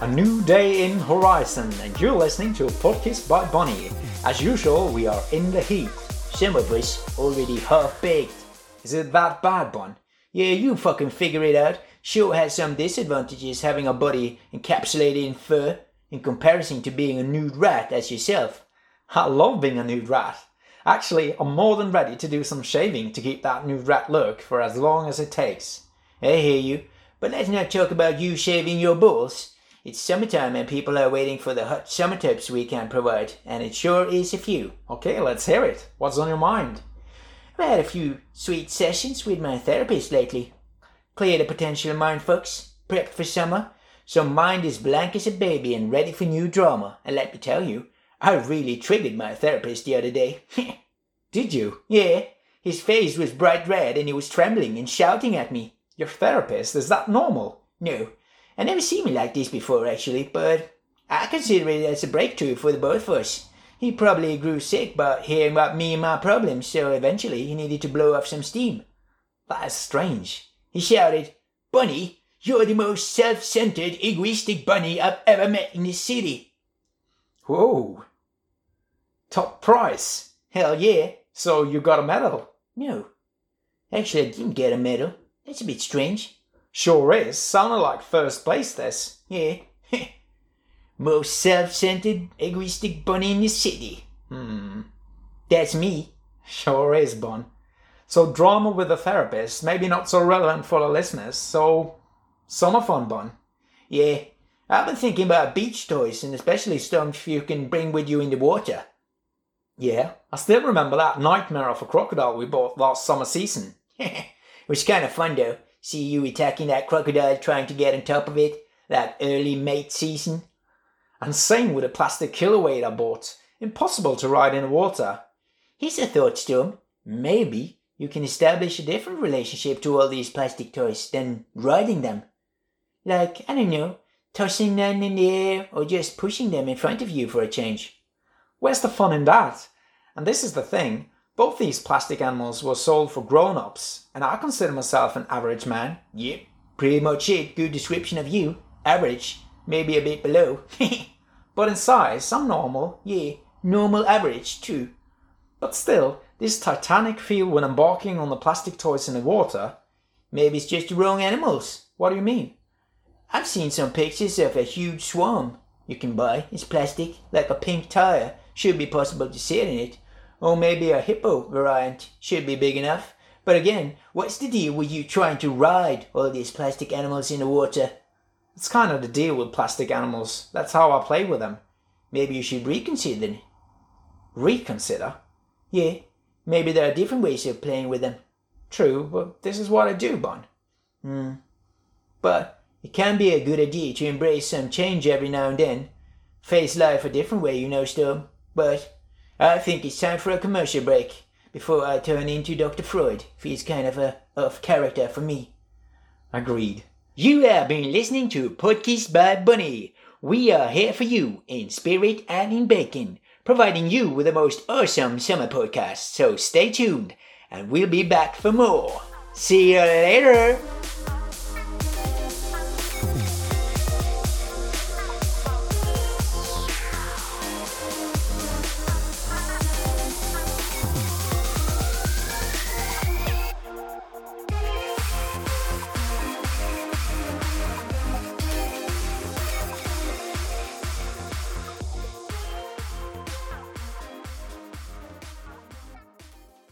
A new day in Horizon, and you're listening to a podcast by Bonnie. As usual, we are in the heat. Some of us already half baked. Is it that bad, Bun? Yeah, you fucking figure it out. Sure has some disadvantages having a body encapsulated in fur in comparison to being a nude rat as yourself. I love being a nude rat. Actually, I'm more than ready to do some shaving to keep that nude rat look for as long as it takes. I hear you, but let's not talk about you shaving your balls. It's summertime and people are waiting for the hot summer tips we can provide, and it sure is a few. Okay, let's hear it. What's on your mind? I've had a few sweet sessions with my therapist lately. Cleared a potential mind fucks, prepped for summer, so mind is blank as a baby and ready for new drama. And let me tell you, I really triggered my therapist the other day. Did you? Yeah, his face was bright red and he was trembling and shouting at me. Your therapist? Is that normal? No, I never seen me like this before, actually, but I consider it as a breakthrough for the both of us. He probably grew sick about hearing about me and my problems, so eventually he needed to blow off some steam. That is strange. He shouted, Bunny, you're the most self-centered, egoistic bunny I've ever met in this city. Whoa. Top prize. Hell yeah. So you got a medal? No. Actually, I didn't get a medal. That's a bit strange. Sure is. Sounded like first place this. Yeah. Most self-centered, egoistic bunny in the city. Hmm. That's me. Sure is, Bon. So drama with a therapist, maybe not so relevant for the listeners. So summer fun, Bon. Yeah. I've been thinking about beach toys and especially stuff you can bring with you in the water. Yeah, I still remember that nightmare of a crocodile we bought last summer season. it was kind of fun though. See you attacking that crocodile trying to get on top of it. That early mate season. And same with the plastic killer whale I bought. Impossible to ride in the water. Here's a thought, Storm. Maybe you can establish a different relationship to all these plastic toys than riding them. Like, I don't know, tossing them in the air or just pushing them in front of you for a change. Where's the fun in that? And this is the thing both these plastic animals were sold for grown ups, and I consider myself an average man. Yep, pretty much it. Good description of you. Average, maybe a bit below. but in size, I'm normal. Yeah, normal average too. But still, this titanic feel when embarking on the plastic toys in the water. Maybe it's just the wrong animals. What do you mean? I've seen some pictures of a huge swarm you can buy. It's plastic, like a pink tire. Should be possible to sit in it. Or maybe a hippo variant should be big enough. But again, what's the deal with you trying to ride all these plastic animals in the water? It's kind of the deal with plastic animals. That's how I play with them. Maybe you should reconsider. Reconsider? Yeah, maybe there are different ways of playing with them. True, but this is what I do, Bon. Hmm. But it can be a good idea to embrace some change every now and then. Face life a different way, you know, Storm. But I think it's time for a commercial break before I turn into Dr. Freud. Feels kind of a off character for me. Agreed. You have been listening to Podcast by Bunny. We are here for you in spirit and in bacon, providing you with the most awesome summer podcast. So stay tuned, and we'll be back for more. See you later.